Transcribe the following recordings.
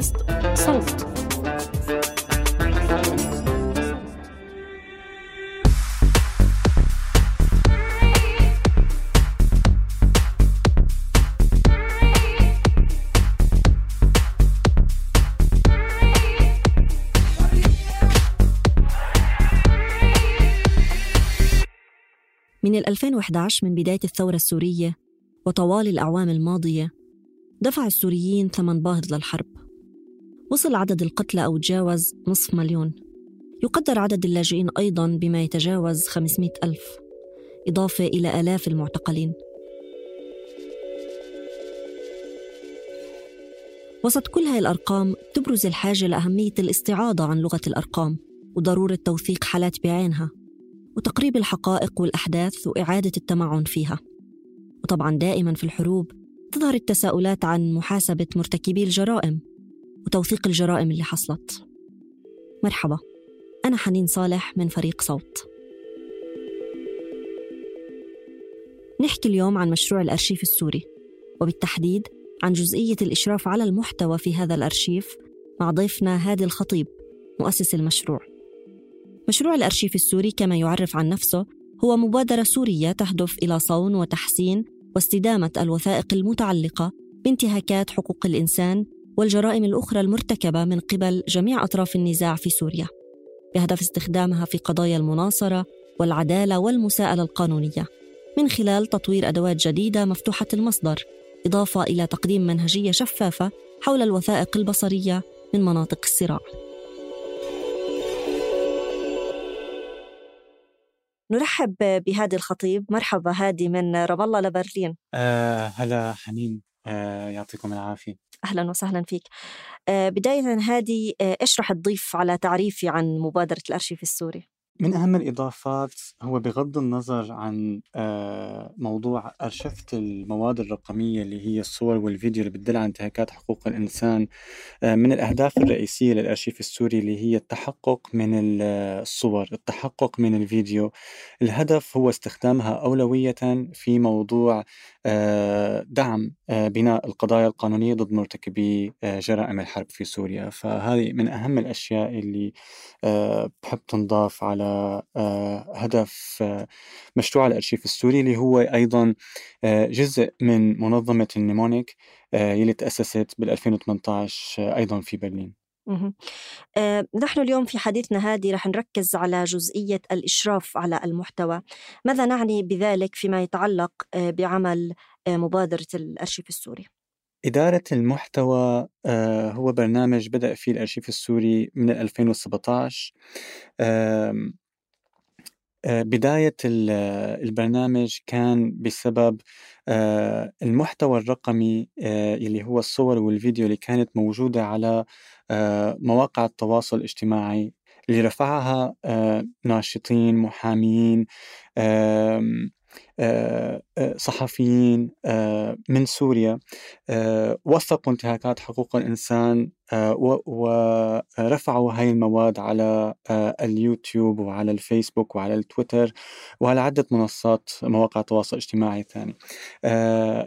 بودكاست صوت. من 2011 من بداية الثورة السورية وطوال الأعوام الماضية دفع السوريين ثمن باهظ للحرب. وصل عدد القتلى أو تجاوز نصف مليون. يقدر عدد اللاجئين أيضا بما يتجاوز 500 ألف. إضافة إلى آلاف المعتقلين. وسط كل هاي الأرقام تبرز الحاجة لأهمية الاستعاضة عن لغة الأرقام وضرورة توثيق حالات بعينها وتقريب الحقائق والأحداث وإعادة التمعن فيها. وطبعا دائما في الحروب تظهر التساؤلات عن محاسبة مرتكبي الجرائم وتوثيق الجرائم اللي حصلت. مرحبا أنا حنين صالح من فريق صوت. نحكي اليوم عن مشروع الأرشيف السوري وبالتحديد عن جزئية الإشراف على المحتوى في هذا الأرشيف مع ضيفنا هادي الخطيب مؤسس المشروع. مشروع الأرشيف السوري كما يعرف عن نفسه هو مبادرة سورية تهدف إلى صون وتحسين واستدامة الوثائق المتعلقة بانتهاكات حقوق الإنسان والجرائم الأخرى المرتكبة من قبل جميع أطراف النزاع في سوريا بهدف استخدامها في قضايا المناصرة والعدالة والمساءلة القانونية من خلال تطوير أدوات جديدة مفتوحة المصدر إضافة إلى تقديم منهجية شفافة حول الوثائق البصرية من مناطق الصراع. نرحب بهادي الخطيب. مرحبا هادي من رام الله لبرلين. آه هلا حنين. يعطيكم العافية أهلا وسهلا فيك آه بداية هادي آه إيش رح تضيف على تعريفي عن مبادرة الأرشيف السوري؟ من أهم الإضافات هو بغض النظر عن آه، موضوع أرشفة المواد الرقمية اللي هي الصور والفيديو اللي بتدل على انتهاكات حقوق الإنسان آه، من الأهداف الرئيسية للأرشيف السوري اللي هي التحقق من ال- الصور التحقق من الفيديو. الهدف هو استخدامها أولوية في موضوع آه، دعم آه، بناء القضايا القانونية ضد مرتكبي آه، جرائم الحرب في سوريا. فهذه من أهم الأشياء اللي آه، بحب تنضاف على آه، هدف آه، مشروع الأرشيف السوري اللي هو أيضا آه، جزء من منظمة النيمونيك آه، يلي تأسست بال 2018 آه، أيضا في برلين. آه، نحن اليوم في حديثنا هذه رح نركز على جزئية الإشراف على المحتوى ماذا نعني بذلك فيما يتعلق آه، بعمل آه، مبادرة الأرشيف السوري؟ إدارة المحتوى آه، هو برنامج بدأ فيه الأرشيف السوري من 2017 آم، آه، بداية ال- البرنامج كان بسبب آه، المحتوى الرقمي آه، اللي هو الصور والفيديو اللي كانت موجودة على آه، مواقع التواصل الاجتماعي اللي رفعها آه، ناشطين آه، آه، صحفيين من سوريا. وثقوا انتهاكات حقوق الإنسان ورفعوا هاي المواد على اليوتيوب وعلى الفيسبوك وعلى التويتر وعلى عدة منصات مواقع التواصل الاجتماعي الثاني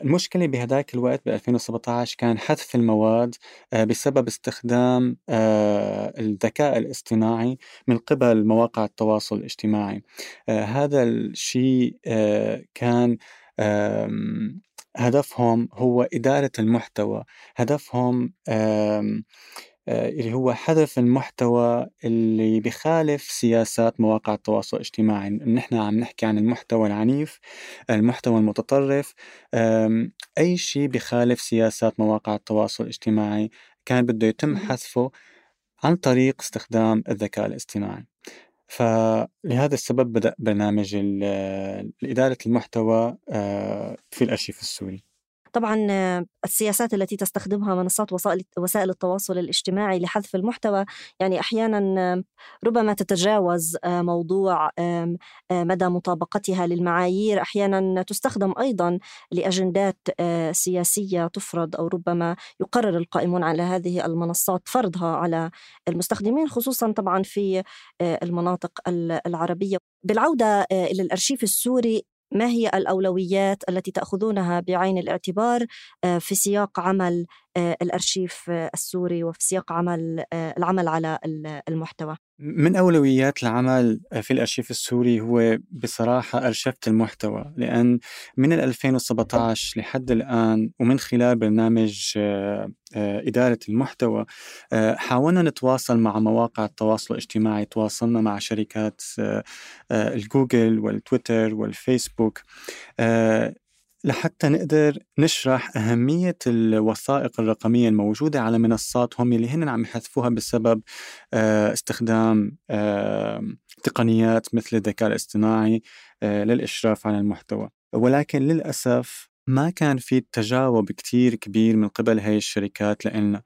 المشكلة بهذاك الوقت ب 2017 كان حذف المواد بسبب استخدام الذكاء الاصطناعي من قبل مواقع التواصل الاجتماعي. هذا الشيء كان هدفهم هو إدارة المحتوى هدفهم اللي هو حذف المحتوى اللي بخالف سياسات مواقع التواصل الاجتماعي. نحن عم نحكي عن المحتوى العنيف المحتوى المتطرف أي شيء بخالف سياسات مواقع التواصل الاجتماعي كان بده يتم حذفه عن طريق استخدام الذكاء الاصطناعي. فلهذا السبب بدأ برنامج إدارة المحتوى آه، في الأرشيف السوري. طبعا السياسات التي تستخدمها منصات وسائل التواصل الاجتماعي لحذف المحتوى يعني أحيانا ربما تتجاوز موضوع مدى مطابقتها للمعايير أحيانا تستخدم أيضا لأجندات سياسية تفرض أو ربما يقرر القائمون على هذه المنصات فرضها على المستخدمين خصوصا طبعا في المناطق العربية. بالعودة إلى الأرشيف السوري ما هي الأولويات التي تأخذونها بعين الاعتبار آه، في سياق عمل آه، الأرشيف السوري وفي سياق عمل آه، العمل على المحتوى؟ من أولويات العمل في الأرشيف السوري هو بصراحة أرشفة المحتوى لأن من 2017 لحد الآن ومن خلال برنامج إدارة المحتوى حاولنا نتواصل مع مواقع التواصل الاجتماعي تواصلنا مع شركات الجوجل والتويتر والفيسبوك لحتى نقدر نشرح أهمية الوثائق الرقمية الموجودة على منصاتهم اللي هن عم يحذفوها بسبب آه، استخدام تقنيات مثل الذكاء الاصطناعي آه، للإشراف على المحتوى. ولكن للأسف ما كان في تجاوب كتير كبير من قبل هاي الشركات لنا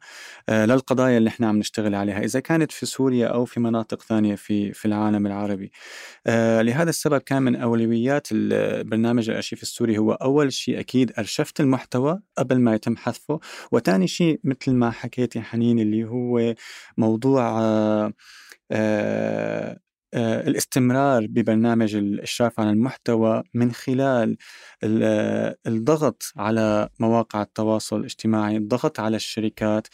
آه للقضايا اللي إحنا عم نشتغل عليها إذا كانت في سوريا أو في مناطق ثانية في في العالم العربي. آه لهذا السبب كان من أولويات البرنامج الأرشيف السوري هو أول شيء أكيد أرشفت المحتوى قبل ما يتم حذفه وثاني شيء مثل ما حكيتي حنين اللي هو موضوع آه، الاستمرار ببرنامج الإشراف على المحتوى من خلال الضغط على مواقع التواصل الاجتماعي الضغط على الشركات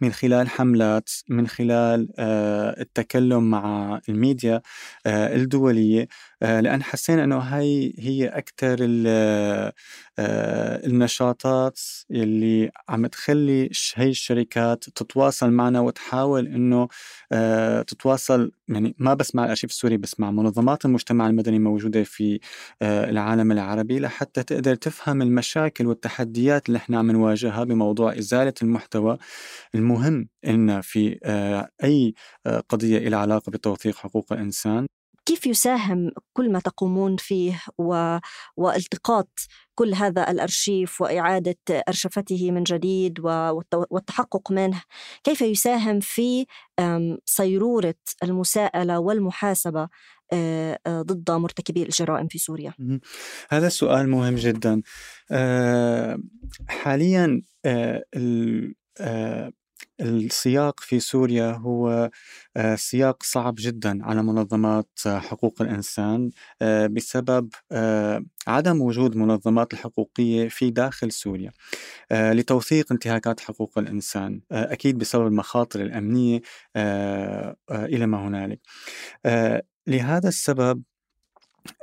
من خلال حملات من خلال آه، التكلم مع الميديا آه، الدولية. آه، لأن حسينا أنه هاي هي أكثر النشاطات اللي عم تخلي هاي الشركات تتواصل معنا وتحاول أنه تتواصل يعني ما بس مع الأرشيف السوري بس مع منظمات المجتمع المدني الموجودة في العالم العربي لحتى تقدر تفهم المشاكل والتحديات اللي إحنا عم نواجهها بموضوع إزالة المحتوى المهم إن في آه، آه، قضية إلى علاقة بتوثيق حقوق الإنسان. كيف يساهم كل ما تقومون فيه و... والتقاط كل هذا الأرشيف وإعادة أرشفته من جديد والتحقق منه؟ كيف يساهم في صيرورة المساءلة والمحاسبة آه، ضد مرتكبي الجرائم في سوريا؟ هذا السؤال مهم جدا. حاليا السياق في سوريا هو آه، سياق صعب جدا على منظمات حقوق الإنسان آه، بسبب آه، عدم وجود منظمات الحقوقية في داخل سوريا لتوثيق انتهاكات حقوق الإنسان أكيد بسبب المخاطر الأمنية إلى ما هنالك. لهذا السبب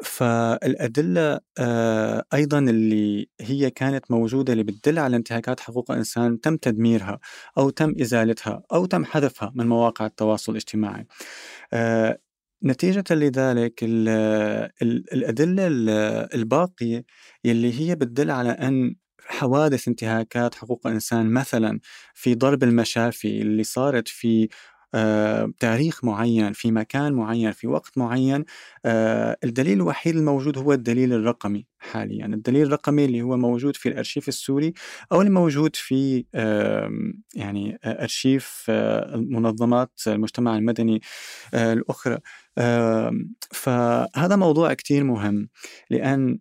فالأدلة آه، أيضا اللي هي كانت موجودة اللي بتدل على انتهاكات حقوق الإنسان تم تدميرها أو تم إزالتها أو تم حذفها من مواقع التواصل الاجتماعي. آه، نتيجة لذلك الأدلة الباقية يلي هي بتدل على أن حوادث انتهاكات حقوق الإنسان مثلا في ضرب المشافي اللي صارت في تاريخ معين في مكان معين في وقت معين آه، الدليل الوحيد الموجود هو الدليل الرقمي حاليا. الدليل الرقمي اللي هو موجود في الأرشيف السوري أو الموجود في يعني أرشيف منظمات المجتمع المدني الأخرى. فهذا موضوع كتير مهم لأن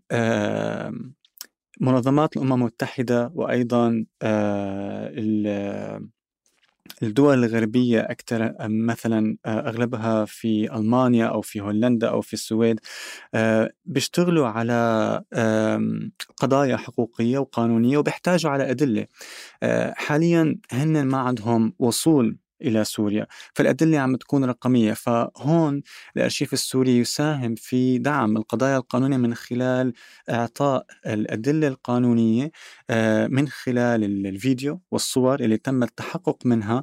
منظمات الأمم المتحدة وأيضا الدول الغربية أكثر مثلا أغلبها في ألمانيا أو في هولندا أو في السويد بيشتغلوا على قضايا حقوقية وقانونية وبيحتاجوا على أدلة. حاليا هن ما عندهم وصول إلى سوريا. فالأدلة عم تكون رقمية. فهون الأرشيف السوري يساهم في دعم القضايا القانونية من خلال إعطاء الأدلة القانونية آه، من خلال الفيديو والصور اللي تم التحقق منها.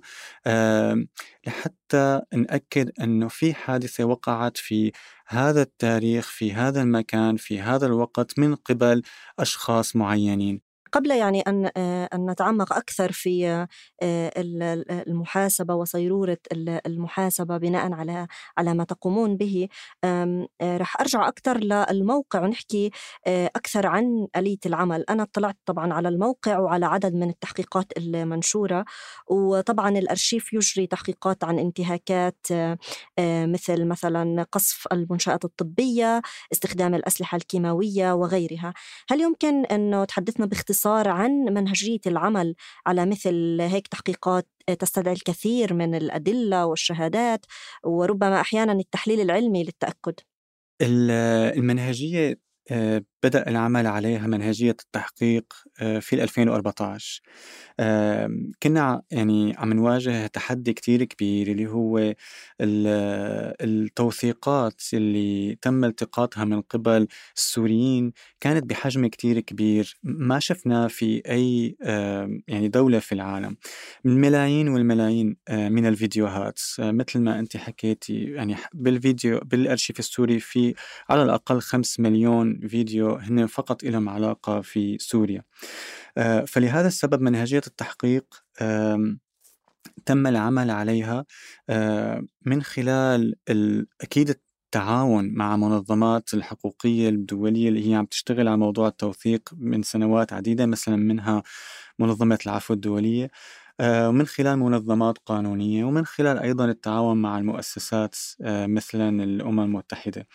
لحتى نأكد أنه في حادثة وقعت في هذا التاريخ في هذا المكان في هذا الوقت من قبل أشخاص معينين. قبل يعني أن آه، أن نتعمق أكثر في آه، المحاسبة وصيرورة المحاسبة بناء على على ما تقومون به. آه، رح أرجع أكثر للموقع ونحكي أكثر عن آلية العمل. أنا اطلعت طبعا على الموقع وعلى عدد من التحقيقات المنشورة وطبعا الأرشيف يجري تحقيقات عن انتهاكات مثل مثلا قصف المنشآت الطبية استخدام الأسلحة الكيماوية وغيرها. هل يمكن أنه تحدثنا باختصار باختصار عن منهجية العمل على مثل هيك تحقيقات تستدعي الكثير من الأدلة والشهادات وربما أحيانا التحليل العلمي للتأكد. المنهجية آه، بدأ العمل عليها منهجية التحقيق آه، في 2014 كنا يعني عم نواجه تحدي كتير كبير اللي هو التوثيقات اللي تم التقاطها من قبل السوريين. كانت بحجم كتير كبير. ما شفنا في أي يعني دولة في العالم. الملايين والملايين آه، من الفيديوهات. مثل ما أنت حكيتي يعني بالفيديو بالأرشيف السوري في على الأقل 5 مليون فيديو هن فقط لهم علاقة في سوريا. آه، فلهذا السبب منهجية التحقيق تم العمل عليها من خلال أكيد التعاون مع منظمات الحقوقية الدولية اللي هي عم تشتغل على موضوع التوثيق من سنوات عديدة مثلا منها منظمة العفو الدولية ومن خلال منظمات قانونية ومن خلال أيضا التعاون مع المؤسسات مثلا الأمم المتحدة.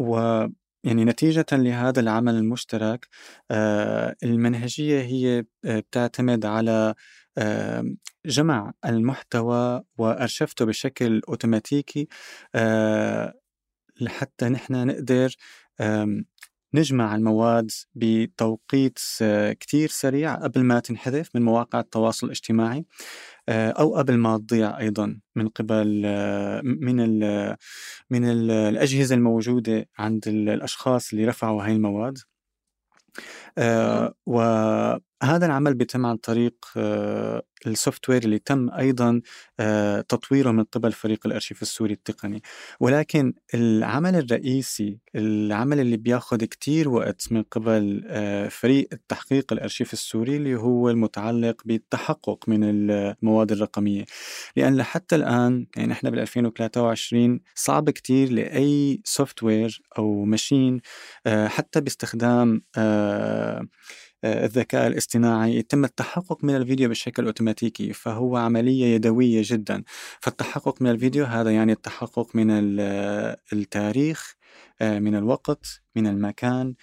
و يعني نتيجة لهذا العمل المشترك آه، المنهجية هي آه، بتعتمد على آه، جمع المحتوى وأرشفته بشكل أوتوماتيكي لحتى نحن نقدر نجمع المواد بتوقيت كتير سريع قبل ما تنحذف من مواقع التواصل الاجتماعي آه، أو قبل ما تضيع أيضا من قبل آه، من ال من ال الأجهزة الموجودة عند الأشخاص اللي رفعوا هاي المواد. آه، وهذا العمل بيتم عن طريق ال software اللي تم أيضا آه، تطويره من قبل فريق الأرشيف السوري التقني. ولكن العمل الرئيسي العمل اللي بياخذ كتير وقت من قبل آه، فريق التحقيق الأرشيف السوري اللي هو المتعلق بالتحقق من المواد الرقمية. لأن لحتى الآن يعني إحنا بال 2023 صعب كتير لأي software أو machine آه، حتى باستخدام آه، الذكاء الاصطناعي يتم التحقق من الفيديو بشكل أوتوماتيكي فهو عملية يدوية جدا. فالتحقق من الفيديو هذا يعني التحقق من التاريخ آه، من الوقت من المكان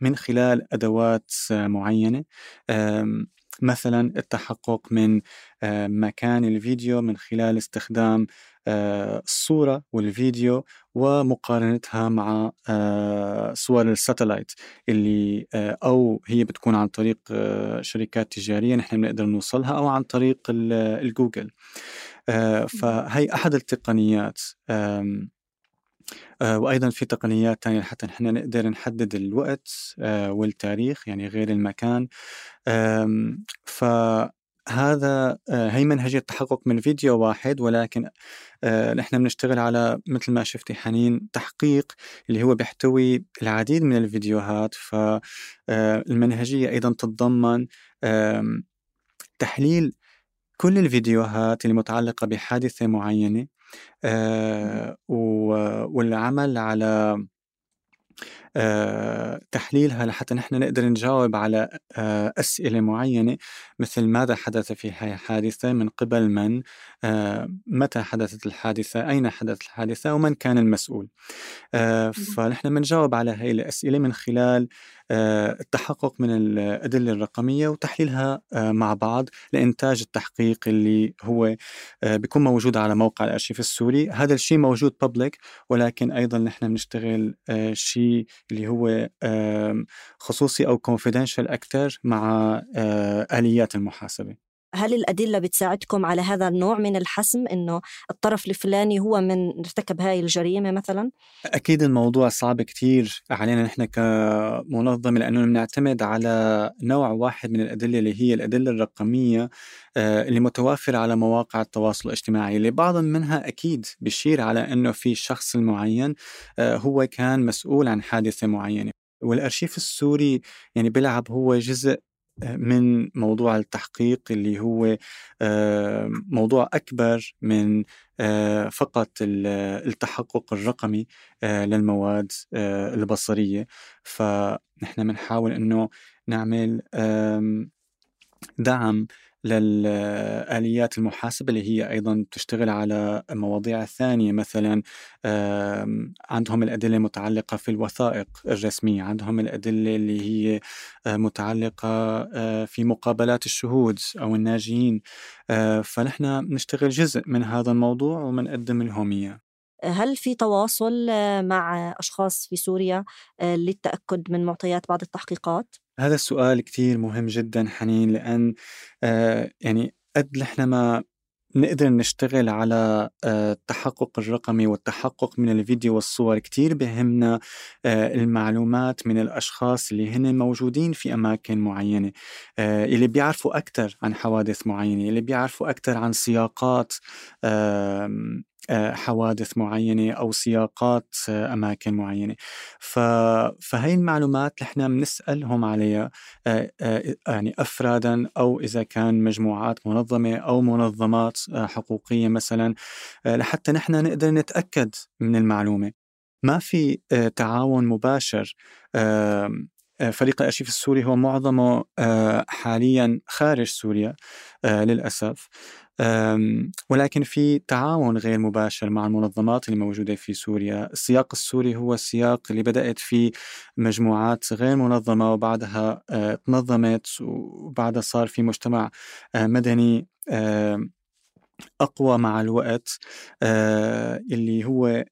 من خلال أدوات معينة. مثلا التحقق من آه، مكان الفيديو من خلال استخدام آه، الصورة والفيديو ومقارنتها مع آه، صور الساتلايت اللي أو هي بتكون عن طريق شركات تجارية نحن بنقدر نوصلها أو عن طريق الجوجل فهي أحد التقنيات وأيضا في تقنيات ثانية حتى نحن نقدر نحدد الوقت والتاريخ يعني غير المكان. فهذا آه، هي منهجية تحقق من فيديو واحد ولكن آه، نحن بنشتغل على مثل ما شفتي حنين تحقيق اللي هو بيحتوي العديد من الفيديوهات. فالمنهجية آه، أيضا تتضمن تحليل كل الفيديوهات اللي متعلقة بحادثة معينة والعمل على تحليلها لحتى نحن نقدر نجاوب على آه، أسئلة معينة. مثل ماذا حدث في هذه الحادثة؟ من قبل من آه، متى حدثت الحادثة؟ أين حدثت الحادثة؟ ومن كان المسؤول؟ فنحن بنجاوب على هذه الأسئلة من خلال التحقق من الأدلة الرقمية وتحليلها مع بعض لإنتاج التحقيق اللي هو بيكون موجود على موقع الأرشيف السوري. هذا الشيء موجود بابليك ولكن أيضا نحن بنشتغل شيء اللي هو خصوصي أو confidential أكثر مع آليات المحاسبة. هل الأدلة بتساعدكم على هذا النوع من الحسم إنه الطرف الفلاني هو من ارتكب هاي الجريمة مثلا؟ أكيد الموضوع صعب كتير علينا نحن كمنظمة لأنه بنعتمد على نوع واحد من الأدلة اللي هي الأدلة الرقمية آه، اللي متوافرة على مواقع التواصل الاجتماعي اللي بعض منها أكيد بشير على أنه في شخص المعين آه، هو كان مسؤول عن حادثة معينة والأرشيف السوري يعني بيلعب هو جزء من موضوع التحقيق اللي هو موضوع أكبر من فقط التحقق الرقمي للمواد البصرية. فنحن بنحاول أنه نعمل دعم للآليات المحاسبة اللي هي أيضا تشتغل على مواضيع ثانية مثلا عندهم الأدلة المتعلقة في الوثائق الرسمية عندهم الأدلة اللي هي آه، متعلقة آه، في مقابلات الشهود أو الناجيين آه، فنحن نشتغل جزء من هذا الموضوع ومنقدم لهم إياه هل في تواصل مع أشخاص في سوريا للتأكد من معطيات بعض التحقيقات؟ هذا السؤال كتير مهم جدا حنين لأن آه يعني قد نحن ما نقدر نشتغل على آه التحقق الرقمي والتحقق من الفيديو والصور. كتير بهمنا آه المعلومات من الأشخاص اللي هن موجودين في أماكن معينة آه اللي بيعرفوا أكثر عن حوادث معينة اللي بيعرفوا أكثر عن سياقات حوادث معينة أو سياقات آه، أماكن معينة. فهي المعلومات نحن بنسألهم عليها آه، يعني أفرادا أو إذا كان مجموعات منظمة أو منظمات حقوقية مثلا لحتى نحن نقدر نتأكد من المعلومة ما في تعاون مباشر فريق الأرشيف السوري هو معظمه حاليا خارج سوريا للأسف ولكن في تعاون غير مباشر مع المنظمات اللي موجودة في سوريا. السياق السوري هو السياق اللي بدأت فيه مجموعات غير منظمة وبعدها تنظمت وبعدها صار في مجتمع مدني أقوى مع الوقت اللي هو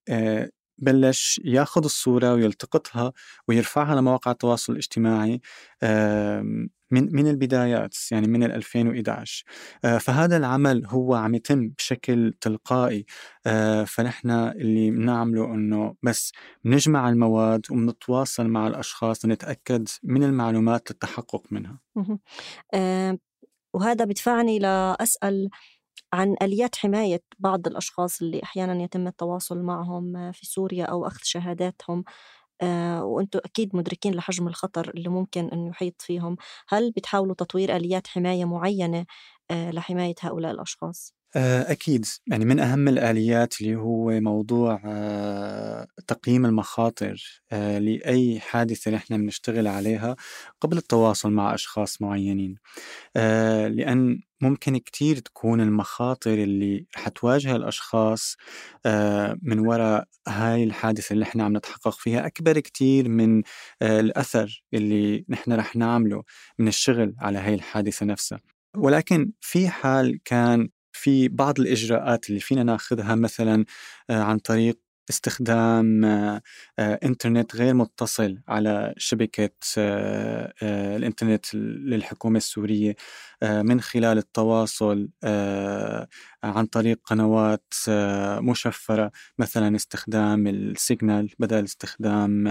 بلش ياخذ الصورة ويلتقطها ويرفعها لمواقع التواصل الاجتماعي. من من البدايات يعني من 2011 آه، فهذا العمل هو عم يتم بشكل تلقائي. آه، فنحن اللي بنعمله إنه بس بنجمع المواد وبنتواصل مع الأشخاص لنتأكد من المعلومات للتحقق منها. آه، وهذا بدفعني لأسأل عن آليات حماية بعض الأشخاص اللي أحيانا يتم التواصل معهم في سوريا أو أخذ شهاداتهم. آه، وأنتم أكيد مدركين لحجم الخطر اللي ممكن أنه يحيط فيهم هل بتحاولوا تطوير آليات حماية معينة آه، لحماية هؤلاء الأشخاص؟ آه، أكيد. يعني من أهم الآليات اللي هو موضوع تقييم المخاطر لأي حادثة نحن بنشتغل عليها قبل التواصل مع أشخاص معينين. لأن ممكن كتير تكون المخاطر اللي رح تواجه الأشخاص آه، من وراء هاي الحادثة اللي إحنا عم نتحقق فيها أكبر كتير من آه، الأثر اللي نحن رح نعمله من الشغل على هاي الحادثة نفسها. ولكن في حال كان في بعض الإجراءات اللي فينا ناخذها مثلا آه، عن طريق استخدام آه، آه، إنترنت غير متصل على شبكة الإنترنت للحكومة السورية من خلال التواصل عن طريق قنوات مشفرة مثلا استخدام السيجنال بدل استخدام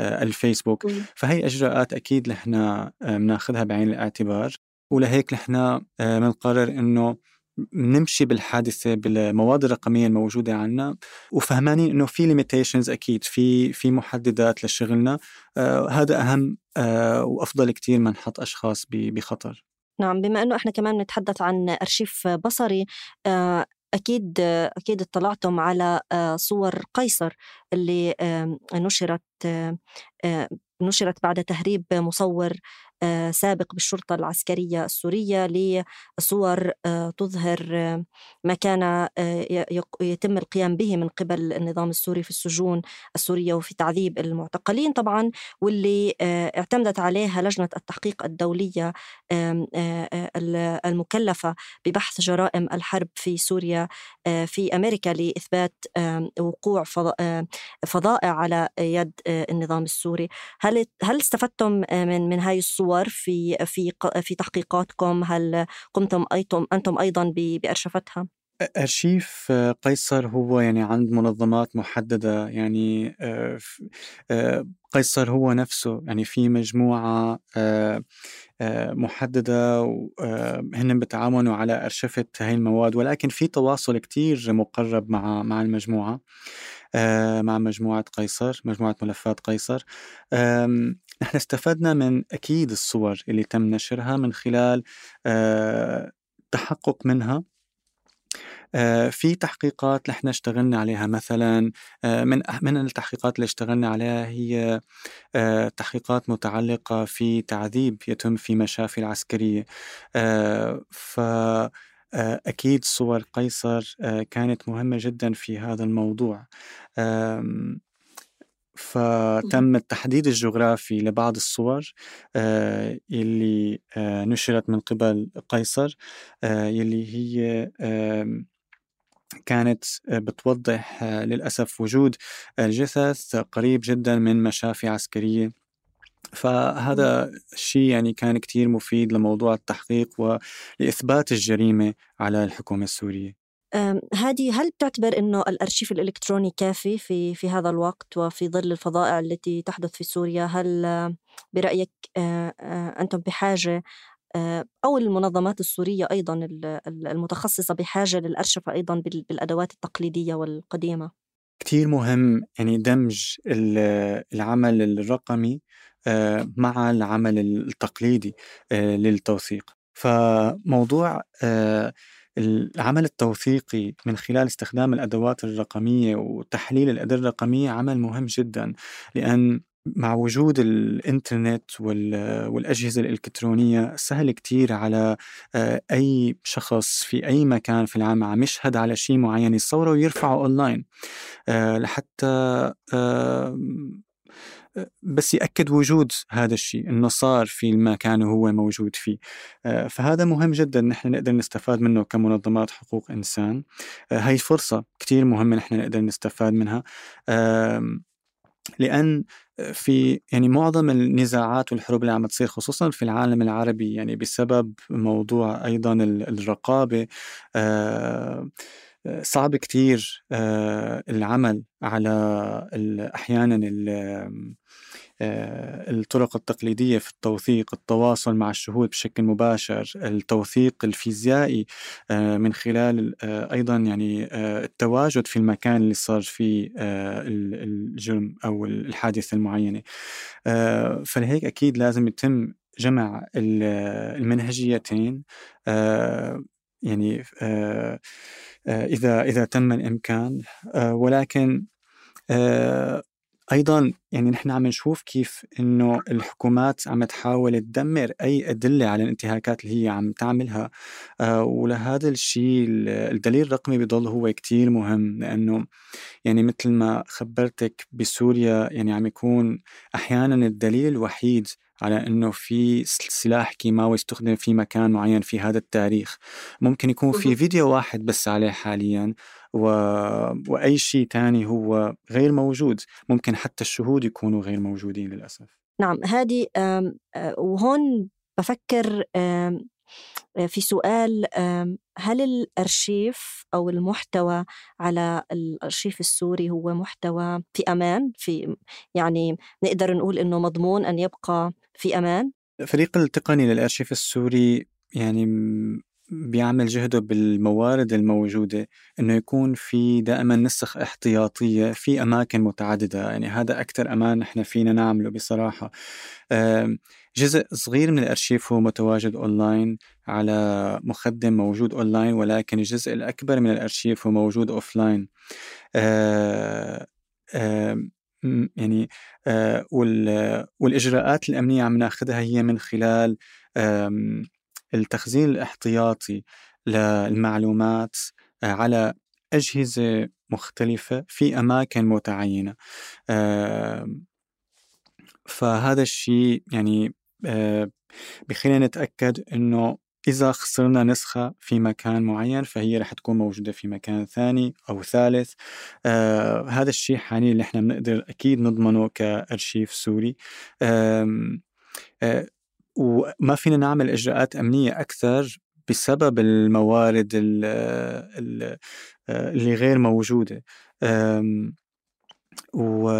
الفيسبوك. فهي إجراءات أكيد نحن بناخذها بعين الاعتبار. ولهيك نحن بنقرر إنه نمشي بالحادثة بالمواد الرقمية الموجودة عندنا وفهمانين إنه في ليميتيشنز أكيد في في محددات لشغلنا. آه هذا أهم آه وأفضل كثير ما نحط أشخاص بخطر. نعم بما أنه إحنا كمان نتحدث عن أرشيف بصري آه، أكيد أكيد اطلعتم على آه، صور قيصر اللي نشرت نشرت بعد تهريب مصور آه، سابق بالشرطة العسكرية السورية لصور آه، تظهر آه، ما كان يتم القيام به من قبل النظام السوري في السجون السورية وفي تعذيب المعتقلين طبعا واللي اعتمدت عليها لجنة التحقيق الدولية المكلفة ببحث جرائم الحرب في سوريا في أمريكا لإثبات وقوع فظائع على يد النظام السوري. هل هل استفدتم من من هاي الصور؟ صور في في في تحقيقاتكم هل قمتم أيتم أنتم أيضا بأرشفتها؟ أرشيف قيصر هو يعني عند منظمات محددة يعني آه، آه، قيصر هو نفسه يعني في مجموعة آه، محددة هن بتعاونوا على أرشفة هاي المواد ولكن في تواصل كتير مقرب مع مع المجموعة مع مجموعة قيصر مجموعة ملفات قيصر نحن استفدنا من أكيد الصور اللي تم نشرها من خلال آه، تحقق منها. آه، في تحقيقات نحن اشتغلنا عليها مثلا آه، من من التحقيقات اللي اشتغلنا عليها هي تحقيقات متعلقة في تعذيب يتم في مشافي العسكرية. ف أكيد صور قيصر كانت مهمة جدا في هذا الموضوع. فتم التحديد الجغرافي لبعض الصور آه، يلي آه، نشرت من قبل قيصر آه، يلي هي كانت بتوضح للأسف وجود الجثث قريب جدا من مشافي عسكرية. فهذا الشيء يعني كان كتير مفيد لموضوع التحقيق ولإثبات الجريمة على الحكومة السورية. هذه هل بتعتبر إنه الأرشيف الإلكتروني كافي في في هذا الوقت وفي ظل الفظائع التي تحدث في سوريا؟ هل برأيك أنتم بحاجة أو المنظمات السورية أيضا المتخصصة بحاجة للارشفه أيضا بالأدوات التقليدية والقديمة؟ كثير مهم يعني دمج العمل الرقمي مع العمل التقليدي للتوثيق. فموضوع العمل التوثيقي من خلال استخدام الأدوات الرقمية وتحليل الأداة الرقمية عمل مهم جدا لأن مع وجود الإنترنت والأجهزة الإلكترونية سهل كتير على آه، أي شخص في أي مكان في العالم عم يشهد على شيء معين يصوره ويرفعه أونلاين. آه، لحتى آه، بس يأكد وجود هذا الشيء إنه صار في المكان هو موجود فيه. آه، فهذا مهم جدا نحن نقدر نستفاد منه كمنظمات حقوق إنسان. آه، هاي فرصة كتير مهمة نحن نقدر نستفاد منها. لأن في يعني معظم النزاعات والحروب اللي عم تصير خصوصا في العالم العربي يعني بسبب موضوع أيضا الرقابة. آه، صعب كتير العمل على أحيانا آه، الطرق التقليدية في التوثيق التواصل مع الشهود بشكل مباشر التوثيق الفيزيائي آه، من خلال آه، أيضا يعني التواجد في المكان اللي صار فيه الجرم أو الحادثة المعينة. فلهيك أكيد لازم يتم جمع المنهجيتين. يعني إذا إذا تم الإمكان ولكن أيضا يعني نحن عم نشوف كيف إنه الحكومات عم تحاول تدمر أي أدلة على الانتهاكات اللي هي عم تعملها آه ولهذا الشيء الدليل الرقمي بضل هو كتير مهم لأنه يعني مثل ما خبرتك بسوريا يعني عم يكون أحيانا الدليل الوحيد على إنه في سلاح كيماوي استخدم في مكان معين في هذا التاريخ. ممكن يكون في فيديو واحد بس عليه حاليا و... وأي شيء تاني هو غير موجود. ممكن حتى الشهود يكونوا غير موجودين للأسف. نعم هذه وهون بفكر في سؤال هل الأرشيف أو المحتوى على الأرشيف السوري هو محتوى في أمان؟ في يعني نقدر نقول إنه مضمون أن يبقى في أمان؟ الفريق التقني للأرشيف السوري يعني بيعمل جهده بالموارد الموجودة إنه يكون في دائما نسخ احتياطية في أماكن متعددة يعني هذا أكثر أمان نحن فينا نعمله بصراحة. جزء صغير من الأرشيف هو متواجد أونلاين على مخدم موجود أونلاين ولكن الجزء الأكبر من الأرشيف هو موجود offline. يعني والإجراءات الأمنية عم ناخذها هي من خلال التخزين الاحتياطي للمعلومات على أجهزة مختلفة في أماكن متعينة. فهذا الشيء يعني بخلينا نتأكد إنه إذا خسرنا نسخة في مكان معين فهي رح تكون موجودة في مكان ثاني أو ثالث. آه هذا الشيء حاليا اللي إحنا بنقدر أكيد نضمنه كأرشيف سوري. آه آه وما فينا نعمل إجراءات أمنية أكثر بسبب الموارد اللي غير موجودة. و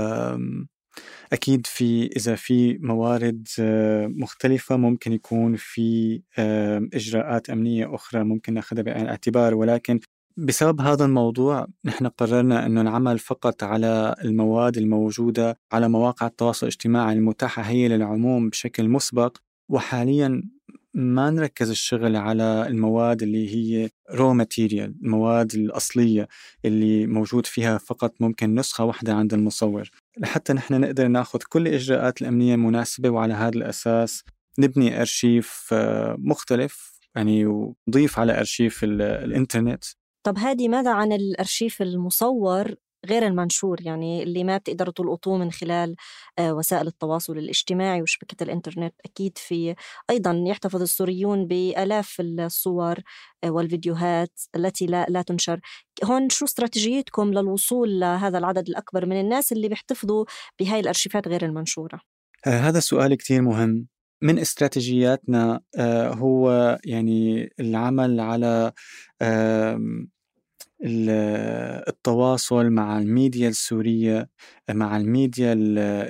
أكيد في إذا في موارد مختلفة ممكن يكون في إجراءات أمنية أخرى ممكن نأخذها بعين الاعتبار. ولكن بسبب هذا الموضوع نحن قررنا أنه نعمل فقط على المواد الموجودة على مواقع التواصل الاجتماعي المتاحة هي للعموم بشكل مسبق. وحاليا ما نركز الشغل على المواد اللي هي raw material المواد الأصلية اللي موجود فيها فقط ممكن نسخة واحدة عند المصور. لحتى نحن نقدر ناخذ كل الإجراءات الأمنية المناسبة وعلى هذا الأساس نبني أرشيف آه، مختلف يعني ونضيف على أرشيف الإنترنت. طب هادي ماذا عن الأرشيف المصور؟ غير المنشور يعني اللي ما بتقدروا تلقطوه من خلال آه، وسائل التواصل الاجتماعي وشبكة الإنترنت. أكيد في أيضا يحتفظ السوريون بآلاف الصور آه، والفيديوهات التي لا, لا تنشر. هون شو استراتيجيتكم للوصول لهذا العدد الأكبر من الناس اللي بيحتفظوا بهاي الأرشيفات غير المنشورة؟ آه، هذا سؤال كتير مهم. من استراتيجياتنا هو يعني العمل على التواصل مع الميديا السورية مع الميديا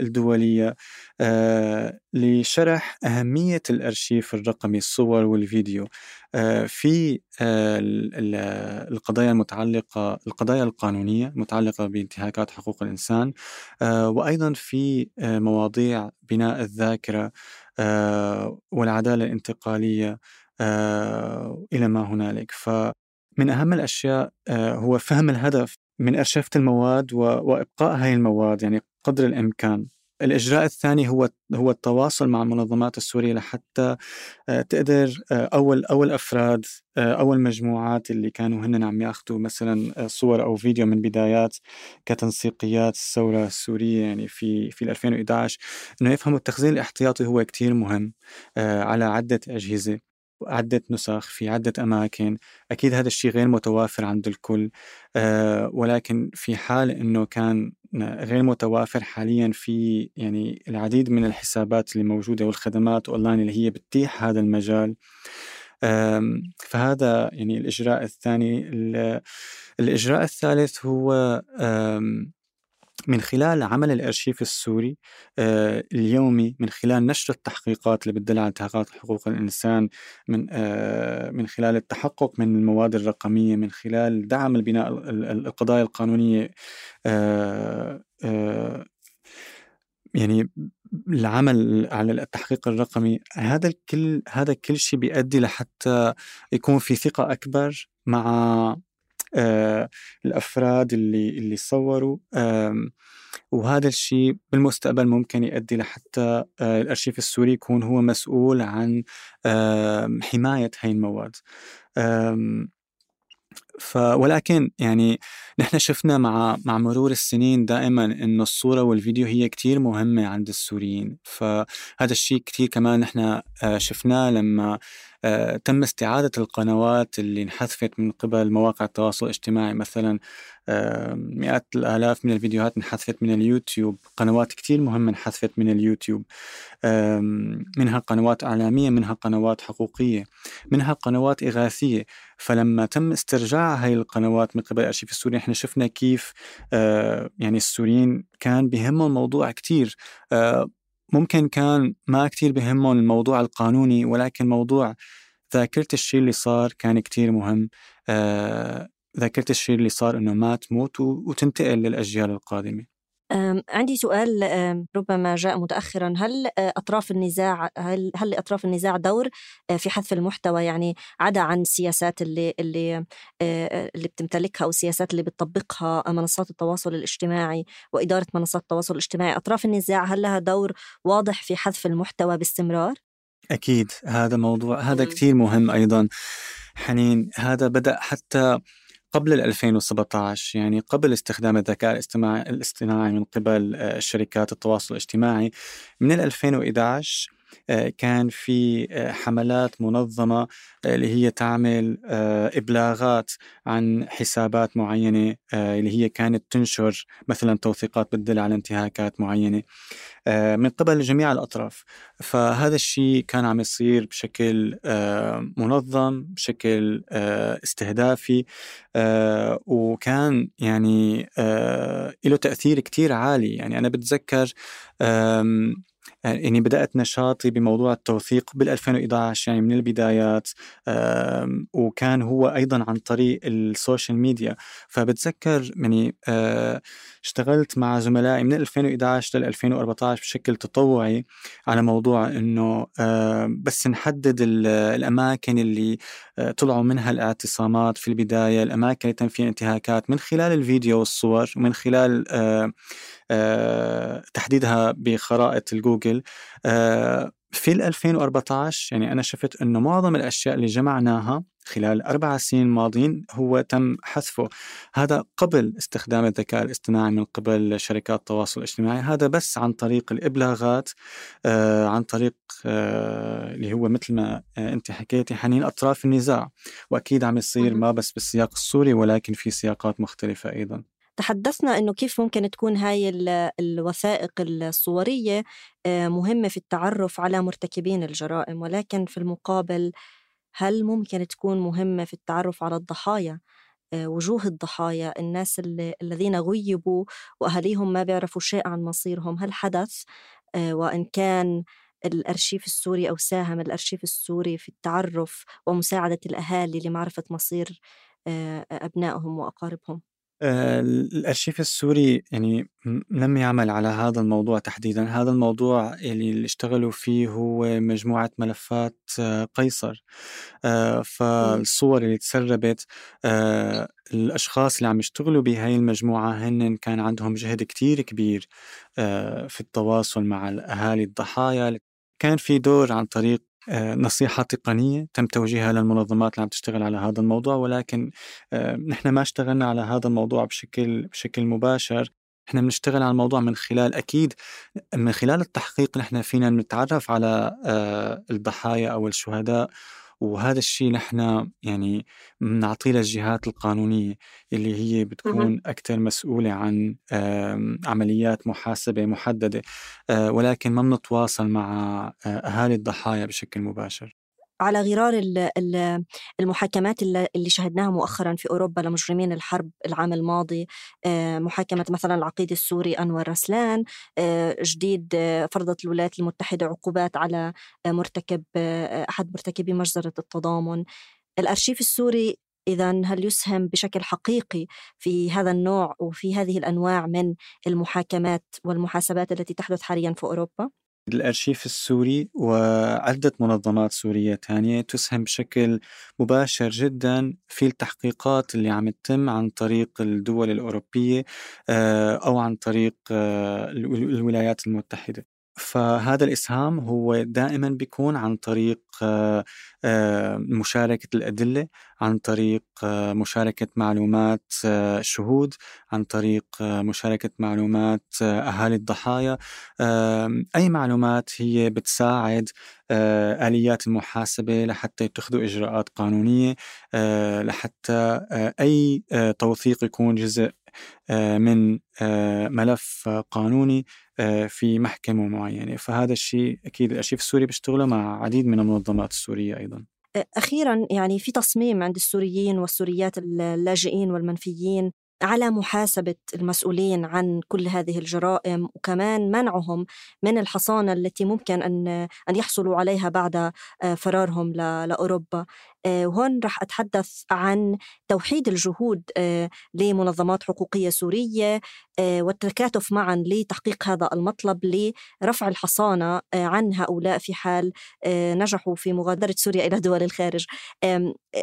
الدولية آه، لشرح أهمية الأرشيف الرقمي الصور والفيديو. آه، في آه، القضايا المتعلقة القضايا القانونية المتعلقة بانتهاكات حقوق الإنسان وأيضا في مواضيع بناء الذاكرة والعدالة الانتقالية إلى ما هنالك. ف من أهم الأشياء آه، هو فهم الهدف من أرشفة المواد وإبقاء هاي المواد يعني قدر الإمكان. الإجراء الثاني هو هو التواصل مع المنظمات السورية لحتى آه، تقدر آه، أول أول أفراد أول مجموعات اللي كانوا هن عم ياخذوا مثلا صور أو فيديو من بدايات كتنسيقيات الثورة السورية يعني في في 2011 إنه يفهموا التخزين الاحتياطي هو كتير مهم على عدة أجهزة. عدة نسخ في عدة أماكن. أكيد هذا الشيء غير متوافر عند الكل. أه ولكن في حال أنه كان غير متوافر حاليا في يعني العديد من الحسابات اللي موجودة والخدمات أونلاين اللي هي بتتيح هذا المجال. فهذا يعني الإجراء الثاني. الإجراء الثالث هو من خلال عمل الأرشيف السوري آه، اليومي من خلال نشر التحقيقات اللي بتدل على انتهاكات حقوق الإنسان من آه، من خلال التحقق من المواد الرقمية من خلال دعم البناء القضايا القانونية آه، يعني العمل على التحقيق الرقمي هذا الكل هذا كل شيء بيؤدي لحتى يكون في ثقة أكبر مع الأفراد اللي اللي صوروا وهذا الشيء بالمستقبل ممكن يؤدي لحتى آه، الأرشيف السوري يكون هو مسؤول عن حماية هاي المواد. ف ولكن يعني نحن شفنا مع مع مرور السنين دائما إنه الصورة والفيديو هي كتير مهمة عند السوريين. فهذا الشيء كتير كمان نحن آه، شفناه لما آه، تم استعادة القنوات اللي انحذفت من قبل مواقع التواصل الاجتماعي. مثلا آه، مئات الآلاف من الفيديوهات انحذفت من اليوتيوب. قنوات كتير مهمة انحذفت من اليوتيوب. منها قنوات إعلامية منها قنوات حقوقية منها قنوات إغاثية. فلما تم استرجاع هاي القنوات من قبل الأرشيف السوري إحنا شفنا كيف آه، يعني السوريين كان بهمهم الموضوع كتير. ممكن كان ما كتير بهمهم الموضوع القانوني ولكن موضوع ذاكرة الشيء اللي صار كان كتير مهم. آه، ذاكرة الشيء اللي صار إنه ما تموت وتنتقل للأجيال القادمة. عندي سؤال ربما جاء متأخرا. هل آه، أطراف النزاع هل هل لأطراف النزاع دور آه، في حذف المحتوى؟ يعني عدا عن السياسات اللي اللي اللي بتمتلكها أو السياسات اللي بتطبقها منصات التواصل الاجتماعي وإدارة منصات التواصل الاجتماعي أطراف النزاع هل لها دور واضح في حذف المحتوى باستمرار؟ أكيد هذا موضوع هذا كثير مهم أيضا. حنين هذا بدأ حتى قبل 2017 يعني قبل استخدام الذكاء الاصطناعي من قبل آه، شركات التواصل الاجتماعي من 2011 آه، كان في آه، حملات منظمة آه، اللي هي تعمل إبلاغات عن حسابات معينة اللي هي كانت تنشر مثلا توثيقات بتدل على انتهاكات معينة من قبل جميع الأطراف. فهذا الشيء كان عم يصير بشكل منظم بشكل استهدافي وكان يعني له تأثير كتير عالي. يعني أنا بتذكر يعني بدأت نشاطي بموضوع التوثيق بال 2011 يعني من البدايات وكان هو أيضا عن طريق ال social media. فبتذكر يعني آه، اشتغلت مع زملائي من 2011 لل 2014 بشكل تطوعي على موضوع إنه بس نحدد الأماكن اللي آه، طلعوا منها الاعتصامات في البداية، الأماكن اللي تم فيها انتهاكات من خلال الفيديو والصور ومن خلال آه، تحديدها بخرائط الجوجل. في 2014 يعني أنا شفت أنه معظم الأشياء اللي جمعناها خلال الأربع سنين الماضيين هو تم حذفه. هذا قبل استخدام الذكاء الاصطناعي من قبل شركات التواصل الاجتماعي. هذا بس عن طريق الإبلاغات آه عن طريق آه اللي هو مثل ما آه أنت حكيتي حنين أطراف النزاع. وأكيد عم يصير ما بس بالسياق السوري ولكن في سياقات مختلفة أيضا. تحدثنا إنه كيف ممكن تكون هاي الوثائق الصورية آه، مهمة في التعرف على مرتكبين الجرائم ولكن في المقابل هل ممكن تكون مهمة في التعرف على الضحايا؟ آه، وجوه الضحايا الناس اللي الذين غيبوا وأهاليهم ما بيعرفوا شيء عن مصيرهم هل حدث؟ آه، وإن كان الأرشيف السوري أو ساهم الأرشيف السوري في التعرف ومساعدة الأهالي لمعرفة مصير أبنائهم وأقاربهم. آه، الأرشيف السوري يعني لم يعمل على هذا الموضوع تحديدا. هذا الموضوع اللي اشتغلوا فيه هو مجموعة ملفات آه، قيصر. آه، فالصور اللي تسربت الأشخاص اللي عم يشتغلوا بهاي المجموعة هن كان عندهم جهد كتير كبير في التواصل مع الأهالي الضحايا. كان في دور عن طريق نصيحة تقنية تم توجيهها للمنظمات اللي عم تشتغل على هذا الموضوع ولكن آه، نحن ما اشتغلنا على هذا الموضوع بشكل بشكل مباشر. إحنا بنشتغل على الموضوع من خلال أكيد من خلال التحقيق نحن فينا نتعرف على آه، الضحايا أو الشهداء وهذا الشيء نحن يعني بنعطيه للجهات القانونية اللي هي بتكون أكثر مسؤولة عن عمليات محاسبة محددة آه، ولكن ما بنتواصل مع آه، أهالي الضحايا بشكل مباشر. على غرار المحاكمات اللي شهدناها مؤخرا في أوروبا لمجرمين الحرب العام الماضي آه، محاكمة مثلا العقيد السوري أنور رسلان آه، جديد آه، فرضت الولايات المتحدة عقوبات على مرتكب أحد مرتكبي مجزرة التضامن الأرشيف السوري إذا هل يسهم بشكل حقيقي في هذا النوع وفي هذه الأنواع من المحاكمات والمحاسبات التي تحدث حاليا في أوروبا؟ الأرشيف السوري وعدة منظمات سورية تانية تسهم بشكل مباشر جدا في التحقيقات اللي عم تتم عن طريق الدول الأوروبية آه، أو عن طريق آه، الولايات المتحدة. فهذا الإسهام هو دائما بيكون عن طريق آه، آه، مشاركة الأدلة عن طريق آه، مشاركة معلومات شهود عن طريق مشاركة معلومات أهالي الضحايا أي معلومات هي بتساعد آليات المحاسبة لحتى يتخذوا إجراءات قانونية لحتى أي توثيق يكون جزء من ملف قانوني في محكمة معينة. فهذا الشيء أكيد الأرشيف السوري بيشتغلوا مع عديد من المنظمات السورية أيضا. أخيرا يعني في تصميم عند السوريين والسوريات اللاجئين والمنفيين. على محاسبة المسؤولين عن كل هذه الجرائم وكمان منعهم من الحصانة التي ممكن أن أن يحصلوا عليها بعد آه، فرارهم لأوروبا. آه، وهون رح أتحدث عن توحيد الجهود آه، لمنظمات حقوقية سورية والتكاتف معا لتحقيق هذا المطلب لرفع الحصانة عن هؤلاء في حال نجحوا في مغادرة سوريا إلى دول الخارج.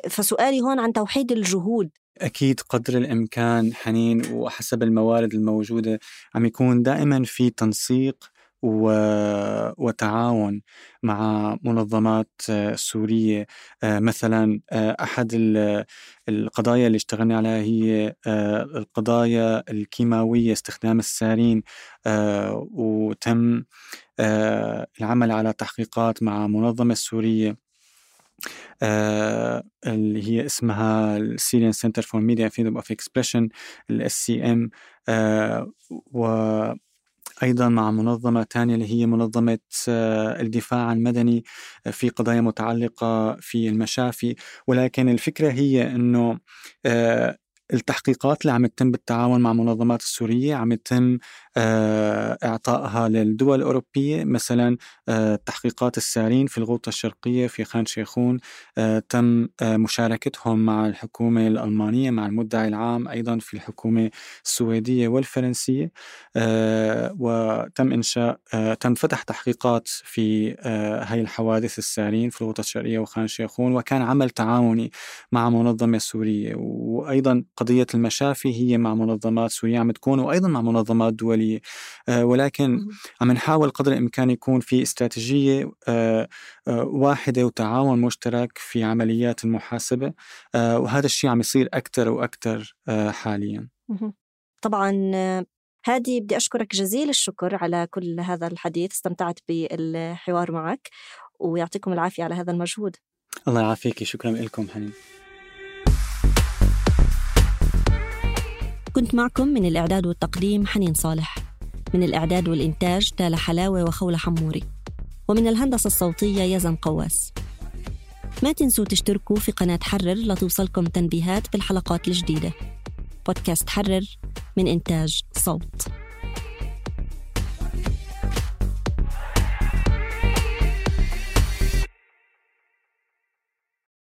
فسؤالي هون عن توحيد الجهود. أكيد قدر الإمكان حنين وحسب الموارد الموجودة عم يكون دائما في تنسيق و... وتعاون مع منظمات سورية. آه، مثلا آه، أحد القضايا اللي اشتغلنا عليها هي آه، القضايا الكيماوية استخدام السارين. وتم العمل على تحقيقات مع منظمة سورية. آه اللي هي اسمها ال Syrian Center for Media Freedom of Expression ال SCM وأيضا مع منظمة ثانية اللي هي منظمة آه الدفاع المدني في قضايا متعلقة في المشافي. ولكن الفكرة هي إنه آه التحقيقات اللي عم تتم بالتعاون مع منظمات السورية عم آه، إعطائها للدول الأوروبية مثلا آه، تحقيقات السارين في الغوطة الشرقية في خان شيخون آه، تم مشاركتهم مع الحكومة الألمانية مع المدعي العام أيضا في الحكومة السويدية والفرنسية وتم إنشاء تم فتح تحقيقات في هاي الحوادث السارين في الغوطة الشرقية وخان شيخون وكان عمل تعاوني مع منظمة سورية وأيضا قضية المشافي هي مع منظمات سورية عم تكون وأيضا مع منظمات دولية آه، ولكن عم نحاول قدر الإمكان يكون في استراتيجية آه، آه، واحدة وتعاون مشترك في عمليات المحاسبة. وهذا الشيء عم يصير أكثر وأكثر حاليا. طبعا هادي بدي أشكرك جزيل الشكر على كل هذا الحديث. استمتعت بالحوار معك ويعطيكم العافية على هذا المجهود. الله يعافيك. شكرا لكم حنين. كنت معكم من الإعداد والتقديم حنين صالح. من الإعداد والإنتاج تالا حلاوة وخولة حموري. ومن الهندسة الصوتية يزن قواس. ما تنسوا تشتركوا في قناة حرر لتوصلكم تنبيهات بالحلقات الجديدة. بودكاست حرر من إنتاج صوت.